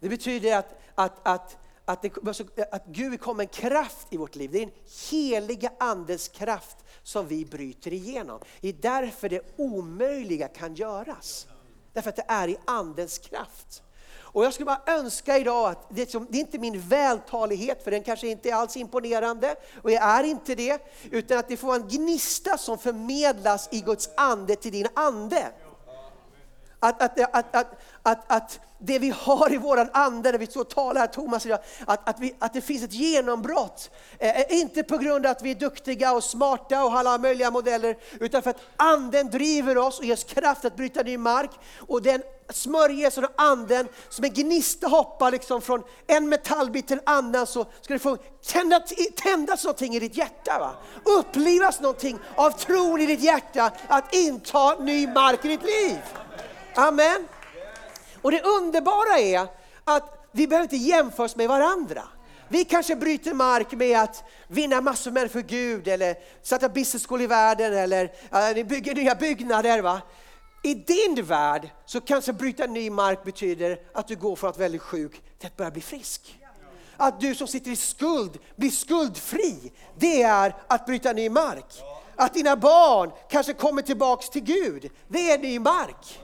Det betyder att, att, att, att, det, att Gud kommer en kraft i vårt liv. Det är en heliga andens kraft som vi bryter igenom. Det är därför det omöjliga kan göras. Därför att det är i andens kraft. Och jag skulle bara önska idag att, det är, som, det är inte min vältalighet, för den kanske inte är alls imponerande, och jag är inte det, utan att det får vara en gnista som förmedlas i Guds ande till din ande. Att, att, att, att, att, att det vi har i våran ande, när vi så talar, Thomas idag, att, att, vi, att det finns ett genombrott. Eh, eh, inte på grund av att vi är duktiga och smarta och har alla möjliga modeller, utan för att anden driver oss och ger oss kraft att bryta ny mark. Och den smörjelsen och anden som en gnista hoppar liksom från en metallbit till en annan så ska det få tända, tändas någonting i ditt hjärta. Va? Upplivas någonting av tron i ditt hjärta att inta ny mark i ditt liv. Amen. Och det underbara är att vi behöver inte jämföra oss med varandra. Vi kanske bryter mark med att vinna massor med för Gud eller starta business school i världen eller uh, bygga nya byggnader. Va? I din värld så kanske bryta ny mark betyder att du går från att vara väldigt sjuk till att börja bli frisk. att du som sitter i skuld blir skuldfri. Det är att bryta ny mark. Att dina barn kanske kommer tillbaks till Gud, det är ny mark.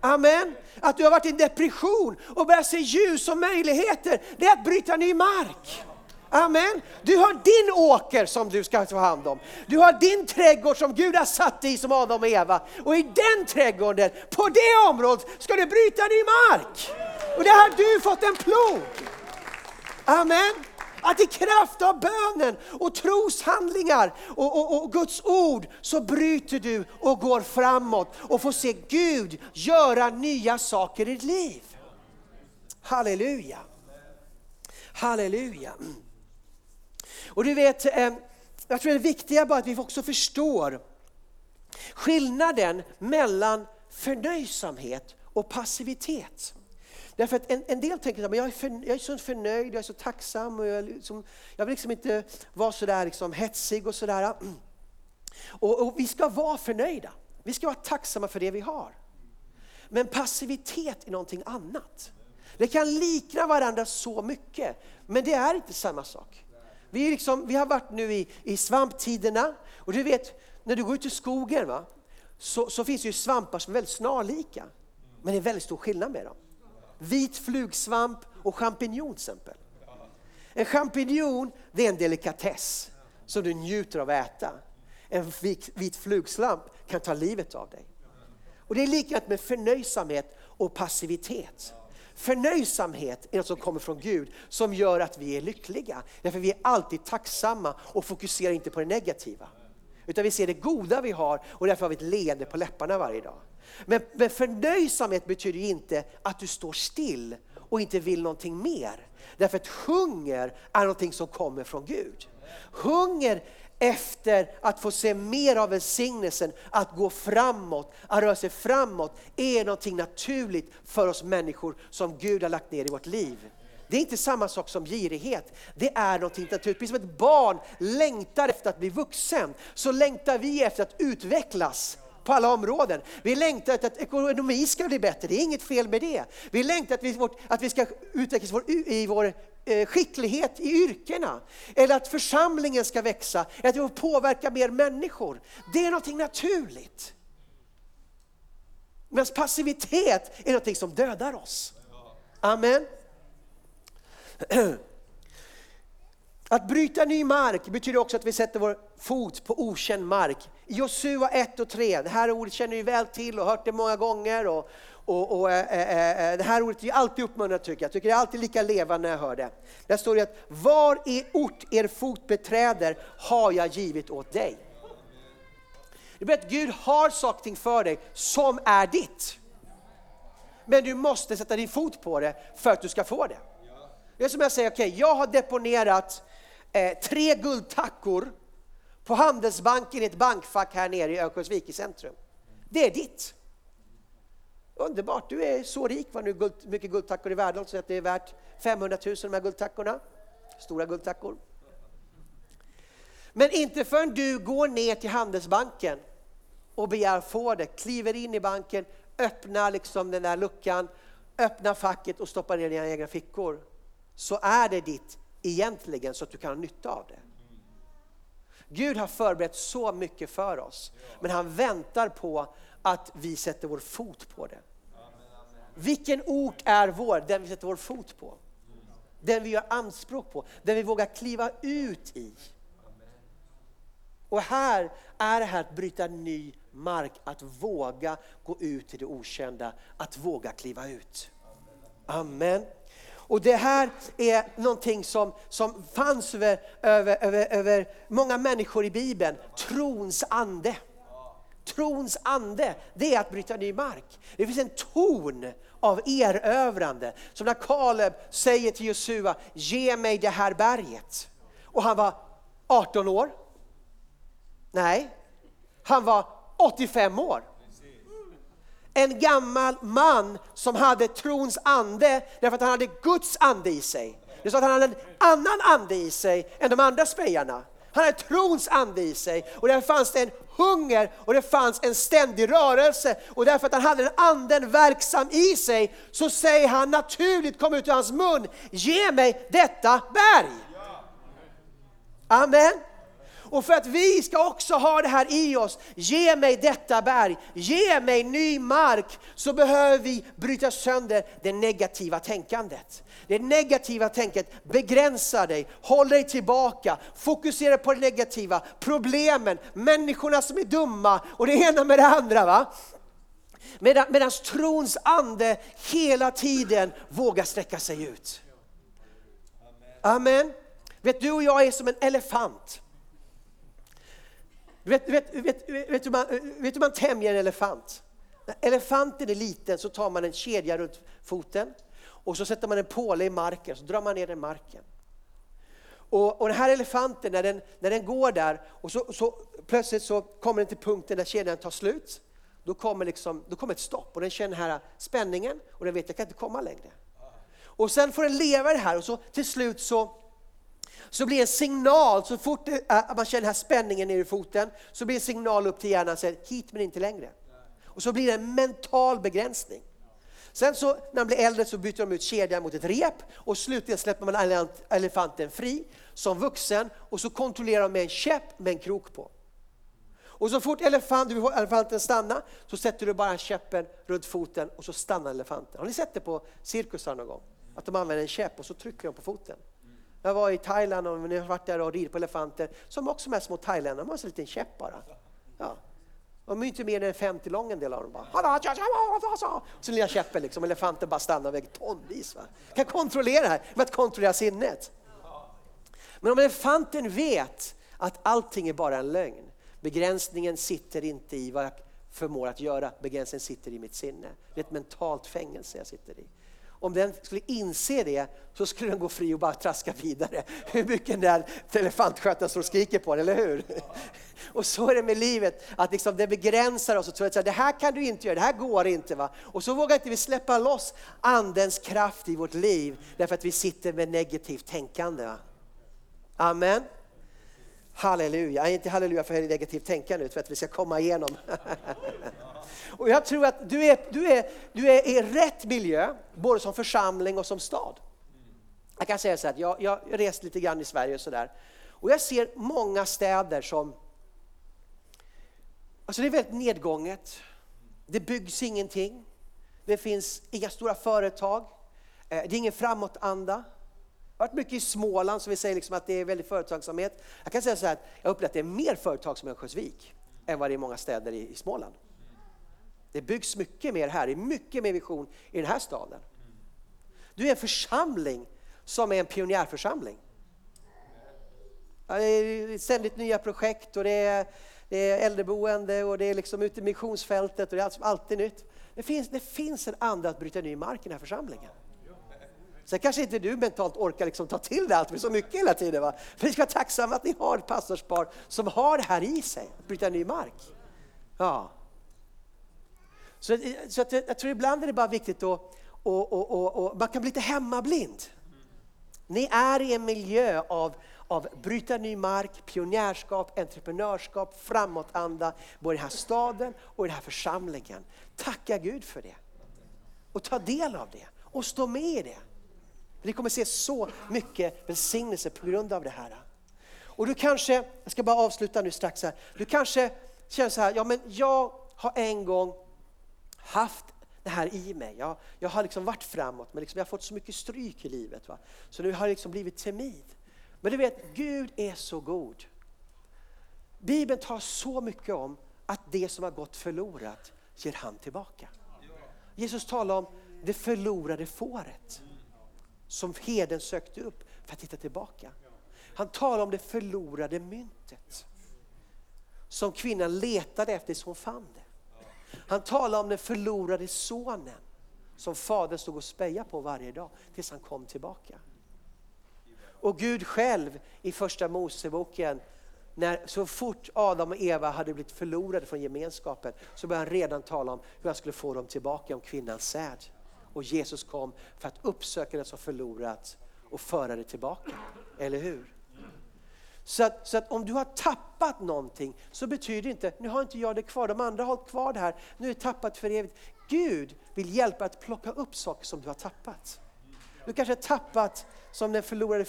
Amen. Att du har varit i en depression och börjar se ljus och möjligheter, det är att bryta ny mark. Amen. Du har din åker som du ska ta hand om. Du har din trädgård som Gud har satt i som Adam och Eva. Och i den trädgården, på det området, ska du bryta ny mark. Och där har du fått en plog. Amen. Att i kraft av bönen och troshandlingar och, och, och, Guds ord så bryter du och går framåt och får se Gud göra nya saker i ditt liv. Halleluja. Halleluja. Och du vet, eh, jag tror det är viktiga bara att vi också förstår skillnaden mellan förnöjsamhet och passivitet. Därför att en, en del tänker att jag är, för, jag är så förnöjd, jag är så tacksam och jag, liksom, jag vill liksom inte vara så där liksom hetsig och sådär. Och, och vi ska vara förnöjda. Vi ska vara tacksamma för det vi har. Men passivitet är någonting annat. Det kan likna varandra så mycket, men det är inte samma sak. Vi, liksom, vi har varit nu i, i svamptiderna och du vet, när du går ut i skogen va, så, så finns det ju svampar som är väldigt snarlika. Men det är väldigt stor skillnad med dem. Vit flugsvamp och champinjon till exempel. En champinjon det är en delikatess som du njuter av att äta. En vit, vit flugsvamp kan ta livet av dig. Och Det är likadant med förnöjsamhet och passivitet. Förnöjsamhet är något som kommer från Gud som gör att vi är lyckliga. Därför vi är alltid tacksamma och fokuserar inte på det negativa. Utan vi ser det goda vi har och därför har vi ett leende på läpparna varje dag. Men, men förnöjsamhet betyder inte att du står still och inte vill någonting mer. Därför att hunger är någonting som kommer från Gud. Hunger efter att få se mer av välsignelsen, att gå framåt, att röra sig framåt, är någonting naturligt för oss människor som Gud har lagt ner i vårt liv. Det är inte samma sak som girighet. Det är någonting naturligt. Precis som ett barn längtar efter att bli vuxen, så längtar vi efter att utvecklas på alla områden. Vi längtar efter att ekonomi ska bli bättre, det är inget fel med det. Vi längtar att vi, att vi ska utvecklas i vår eh, skicklighet i yrkena. Eller att församlingen ska växa, att vi får påverka mer människor. Det är någonting naturligt. Medan passivitet är någonting som dödar oss. Amen. Att bryta ny mark betyder också att vi sätter vår fot på okänd mark. Josua 1 och 3, det här ordet känner ni väl till och hört det många gånger. Och, och, och äh, äh, det här ordet är alltid uppmuntrat tycker jag. Jag tycker det är alltid lika levande när jag hör det. Där står det att var i ort er fot beträder har jag givit åt dig. Det betyder att Gud har saker för dig som är ditt. Men du måste sätta din fot på det för att du ska få det. Det är som jag säger, okej, okay, jag har deponerat eh, tre guldtackor på Handelsbanken i ett bankfack här nere i Örnsköldsvik i centrum. Det är ditt. Underbart, du är så rik vad nu guld, mycket guldtackor i världen, så att det är värt 500 000 de här guldtackorna. Stora guldtackor. Men inte förrän du går ner till Handelsbanken och begär få det, kliver in i banken, öppnar liksom den där luckan, öppnar facket och stoppar ner dina egna fickor så är det ditt egentligen så att du kan ha nytta av det. Gud har förberett så mycket för oss, men han väntar på att vi sätter vår fot på det. Vilken ort är vår? Den vi sätter vår fot på. Den vi gör anspråk på, den vi vågar kliva ut i. Och här är det här att bryta ny mark, att våga gå ut i det okända, att våga kliva ut. Amen. Och det här är någonting som, som fanns över, över, över, över många människor i Bibeln. Trons ande. Trons ande, det är att bryta ny mark. Det finns en ton av erövrande. Som när Kaleb säger till Josua, ge mig det här berget. Och han var 18 år. Nej, han var 85 år en gammal man som hade trons ande därför att han hade Guds ande i sig. Det sa att han hade en annan ande i sig än de andra spejarna. Han hade trons ande i sig och där fanns det en hunger och det fanns en ständig rörelse. Och därför att han hade den anden verksam i sig så säger han naturligt, kom ut ur hans mun, ge mig detta berg. Amen. Och för att vi ska också ha det här i oss, ge mig detta berg, ge mig ny mark, så behöver vi bryta sönder det negativa tänkandet. Det negativa tänket begränsar dig, håller dig tillbaka, fokusera på det negativa, problemen, människorna som är dumma och det ena med det andra. Va? Medan, medan trons ande hela tiden vågar sträcka sig ut. Amen. Vet du och jag är som en elefant. Vet, vet, vet, vet, du man, vet hur man tämjer en elefant? När elefanten är liten så tar man en kedja runt foten och så sätter man en påle i marken, så drar man ner den i marken. Och, och den här elefanten, när den, när den går där och så, så plötsligt så kommer den till punkten där kedjan tar slut. Då kommer, liksom, då kommer ett stopp och den känner den här spänningen och den vet att jag kan inte komma längre. Och sen får den leva det här och så till slut så så blir en signal, så fort man känner den här spänningen nere i foten, så blir en signal upp till hjärnan, säger hit men inte längre. Och så blir det en mental begränsning. Sen så när de blir äldre så byter de ut kedjan mot ett rep och slutligen släpper man elefanten fri som vuxen och så kontrollerar de med en käpp med en krok på. Och så fort elefant, du får elefanten stanna så sätter du bara käppen runt foten och så stannar elefanten. Har ni sett det på cirkusar någon gång? Att de använder en käpp och så trycker de på foten. Jag var i Thailand och när jag varit där och ridit på elefanter, som också är små thailändare, de har en liten käpp bara. Ja. De är inte mer än 50 lång en del av dem. Bara. Så lilla käppen, liksom, elefanten bara stannar väg tonvis. Va? Kan kontrollera det här med att kontrollera sinnet. Men om elefanten vet att allting är bara en lögn, begränsningen sitter inte i vad jag förmår att göra, begränsningen sitter i mitt sinne. Det är ett mentalt fängelse jag sitter i om den skulle inse det så skulle den gå fri och bara traska vidare. Hur mycket den där elefantskötaren står och skriker på den, eller hur? Och så är det med livet, att liksom det begränsar oss och tror att det här kan du inte göra, det här går inte. Va? Och så vågar inte vi släppa loss andens kraft i vårt liv därför att vi sitter med negativt tänkande. Va? Amen. Halleluja, inte halleluja för negativt tänkande utan för att vi ska komma igenom. Och jag tror att du är, du, är, du är i rätt miljö, både som församling och som stad. Jag kan säga så att jag, jag rest lite grann i Sverige och sådär. Och jag ser många städer som, alltså det är väldigt nedgånget. Det byggs ingenting. Det finns inga stora företag. Eh, det är ingen framåtanda. Jag har varit mycket i Småland som vi säger liksom att det är väldigt företagsamhet. Jag kan säga så här att jag upplever att det är mer företagsamhet i Örnsköldsvik än vad det är i många städer i, i Småland. Det byggs mycket mer här, det är mycket mer vision i den här staden. Du är en församling som är en pionjärförsamling. det är ständigt nya projekt och det är, det är äldreboende och det är liksom ute i missionsfältet och det är alltid nytt. Det finns, det finns en ande att bryta ny mark i den här församlingen. Sen kanske inte du mentalt orkar liksom ta till det allt, med så mycket hela tiden. Va? För ni ska vara tacksamma att ni har ett pastorspar som har det här i sig, att bryta ny mark. Ja. Så, så att, jag tror ibland är det bara viktigt att och, och, och, och, man kan bli lite hemmablind. Ni är i en miljö av, av bryta ny mark, pionjärskap, entreprenörskap, framåtanda, både i den här staden och i den här församlingen. Tacka Gud för det. Och ta del av det och stå med i det. Vi kommer se så mycket välsignelse på grund av det här. Och du kanske, jag ska bara avsluta nu strax här, du kanske känner så här, ja men jag har en gång haft det här i mig. Jag, jag har liksom varit framåt men liksom jag har fått så mycket stryk i livet. Va? Så nu har jag liksom blivit timid. Men du vet, Gud är så god. Bibeln tar så mycket om att det som har gått förlorat ger han tillbaka. Jesus talar om det förlorade fåret som heden sökte upp för att hitta tillbaka. Han talar om det förlorade myntet som kvinnan letade efter tills hon fann det. Han talar om den förlorade sonen som fadern stod och spejade på varje dag tills han kom tillbaka. Och Gud själv i första Moseboken, när så fort Adam och Eva hade blivit förlorade från gemenskapen så började han redan tala om hur han skulle få dem tillbaka om kvinnans säd. Och Jesus kom för att uppsöka det som förlorat och föra det tillbaka. Eller hur? Så att, så att om du har tappat någonting så betyder det inte, nu har inte jag det kvar, de andra har hållit kvar det här, nu är det tappat för evigt. Gud vill hjälpa att plocka upp saker som du har tappat. Du kanske har tappat som den förlorade,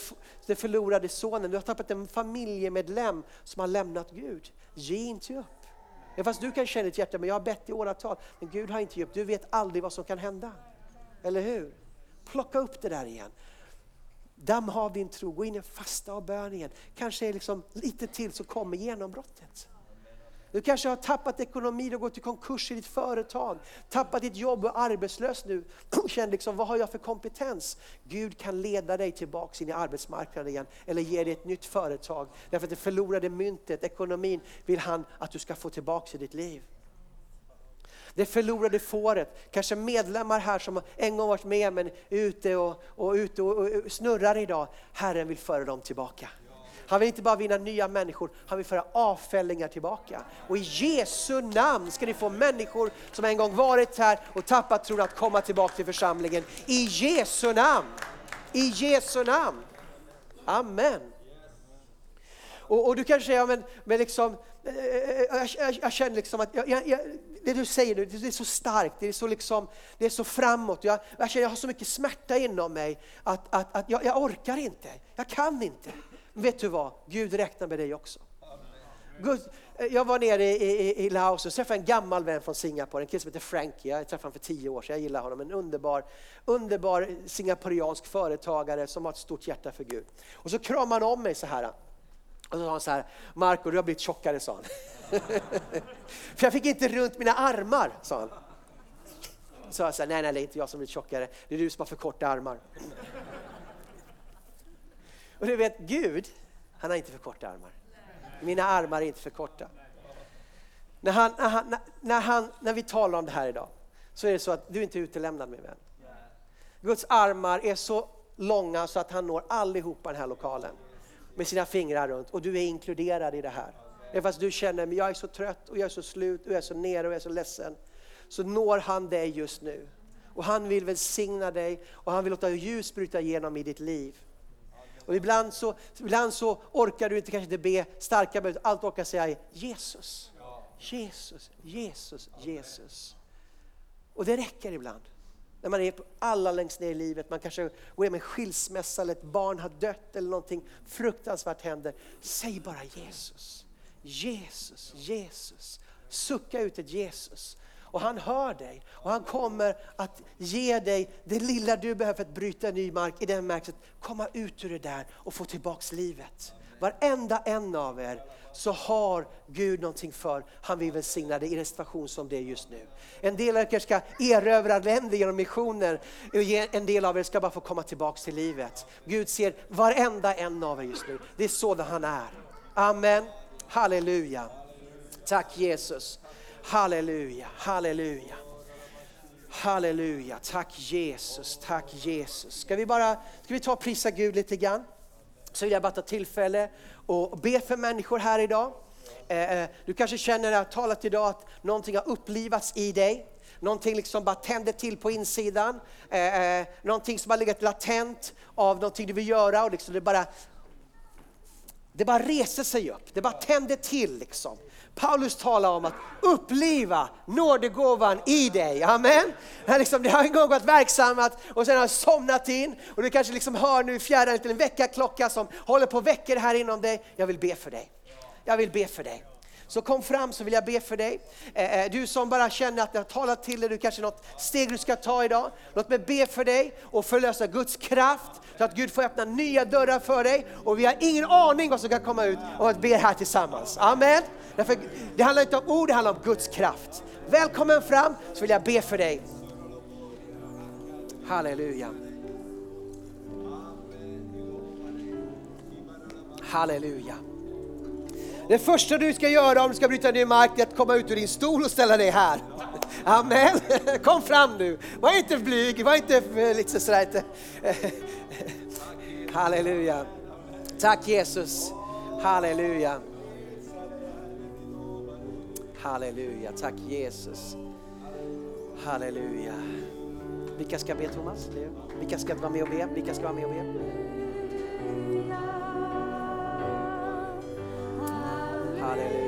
den förlorade sonen, du har tappat en familjemedlem som har lämnat Gud. Ge inte upp. Fast du kan känna i ditt hjärta, men jag har bett i åratal, men Gud har inte gett upp. Du vet aldrig vad som kan hända. Eller hur? Plocka upp det där igen. Damm av din tro, gå in i en fasta och bön igen. Kanske är liksom lite till så kommer genombrottet. Du kanske har tappat ekonomi, du har gått i konkurs i ditt företag, tappat ditt jobb och är arbetslös nu och känner liksom, vad har jag för kompetens? Gud kan leda dig tillbaks in i arbetsmarknaden igen eller ge dig ett nytt företag. Därför att det förlorade myntet, ekonomin, vill han att du ska få tillbaks i ditt liv. Det förlorade fåret, kanske medlemmar här som en gång varit med men är ute och, och, ute och, och snurrar idag. Herren vill föra dem tillbaka. Han vill inte bara vinna nya människor, han vill föra avfällingar tillbaka. Och i Jesu namn ska ni få människor som en gång varit här och tappat tron att komma tillbaka till församlingen. I Jesu namn! I Jesu namn! Amen. Och, och du kanske säger, ja, men, men liksom, eh, eh, jag, jag, jag känner liksom att jag, jag, det du säger nu, det är så starkt, det är så, liksom, det är så framåt. Jag, jag känner jag har så mycket smärta inom mig att, att, att jag, jag orkar inte, jag kan inte. Men vet du vad? Gud räknar med dig också. Gud, eh, jag var nere i, i, i Laos och träffade en gammal vän från Singapore, en kille som heter Frankie. Jag träffade honom för tio år sedan, jag gillar honom. En underbar, underbar singaporiansk företagare som har ett stort hjärta för Gud. Och så kramade han om mig så här. Och så sa han så här, Marco du har blivit tjockare, sa han. för jag fick inte runt mina armar, sa han. Så jag sa, nej, nej, det är inte jag som blivit tjockare, det är du som har för korta armar. Och du vet, Gud, han har inte för korta armar. Mina armar är inte för korta. När, han, när, han, när, han, när vi talar om det här idag, så är det så att du är inte utelämnad min vän. Guds armar är så långa så att han når allihopa i den här lokalen med sina fingrar runt och du är inkluderad i det här. Även fast du känner att jag är så trött och jag är så slut och jag är så nere och jag är så ledsen. Så når han dig just nu. Och han vill välsigna dig och han vill låta ljus bryta igenom i ditt liv. Och ibland så, ibland så orkar du inte kanske inte be starka böner, allt orkar säga är Jesus. Jesus, Jesus, Jesus. Och det räcker ibland. När man är alla längst ner i livet, man kanske går igenom en skilsmässa eller ett barn har dött eller någonting fruktansvärt händer. Säg bara Jesus, Jesus, Jesus. Sucka ut ett Jesus. Och han hör dig och han kommer att ge dig det lilla du behöver för att bryta ny mark i den bemärkelsen, komma ut ur det där och få tillbaks livet. Varenda en av er så har Gud någonting för, han vill välsigna dig i en situation som det är just nu. En del av er ska erövra länder genom missioner, en del av er ska bara få komma tillbaks till livet. Gud ser varenda en av er just nu, det är sådan han är. Amen, halleluja. Tack Jesus. Halleluja, halleluja. Halleluja, tack Jesus, tack Jesus. Ska vi bara ska vi ta och prisa Gud lite grann? Så vill jag bara ta tillfälle och be för människor här idag. Eh, eh, du kanske känner när jag har talat idag att någonting har upplivats i dig. Någonting liksom bara tänder till på insidan. Eh, någonting som har legat latent av någonting du vill göra och liksom det bara det bara reser sig upp, det bara tänder till liksom. Paulus talar om att uppliva nådegåvan i dig. Amen. Det, liksom, det har en gång varit verksammat och sen har somnat in och du kanske liksom hör nu i fjärran en väckarklocka som håller på att väcka det här inom dig. Jag vill be för dig. Jag vill be för dig. Så kom fram så vill jag be för dig. Eh, eh, du som bara känner att det har talat till dig, du kanske något steg du ska ta idag. Låt mig be för dig och förlösa Guds kraft så att Gud får öppna nya dörrar för dig. Och vi har ingen aning vad som kan komma ut om att be här tillsammans. Amen. Därför, det handlar inte om ord, det handlar om Guds kraft. Välkommen fram så vill jag be för dig. Halleluja. Halleluja. Det första du ska göra om du ska bryta ner mark är att komma ut ur din stol och ställa dig här. Amen. Kom fram nu. Var inte blyg, var inte eh, lite sådär. Halleluja. Tack Jesus. Halleluja. Halleluja. Tack Jesus. Halleluja. Vilka ska be Thomas? Vilka ska vara med och be? Vilka ska vara med och be? Halleluja.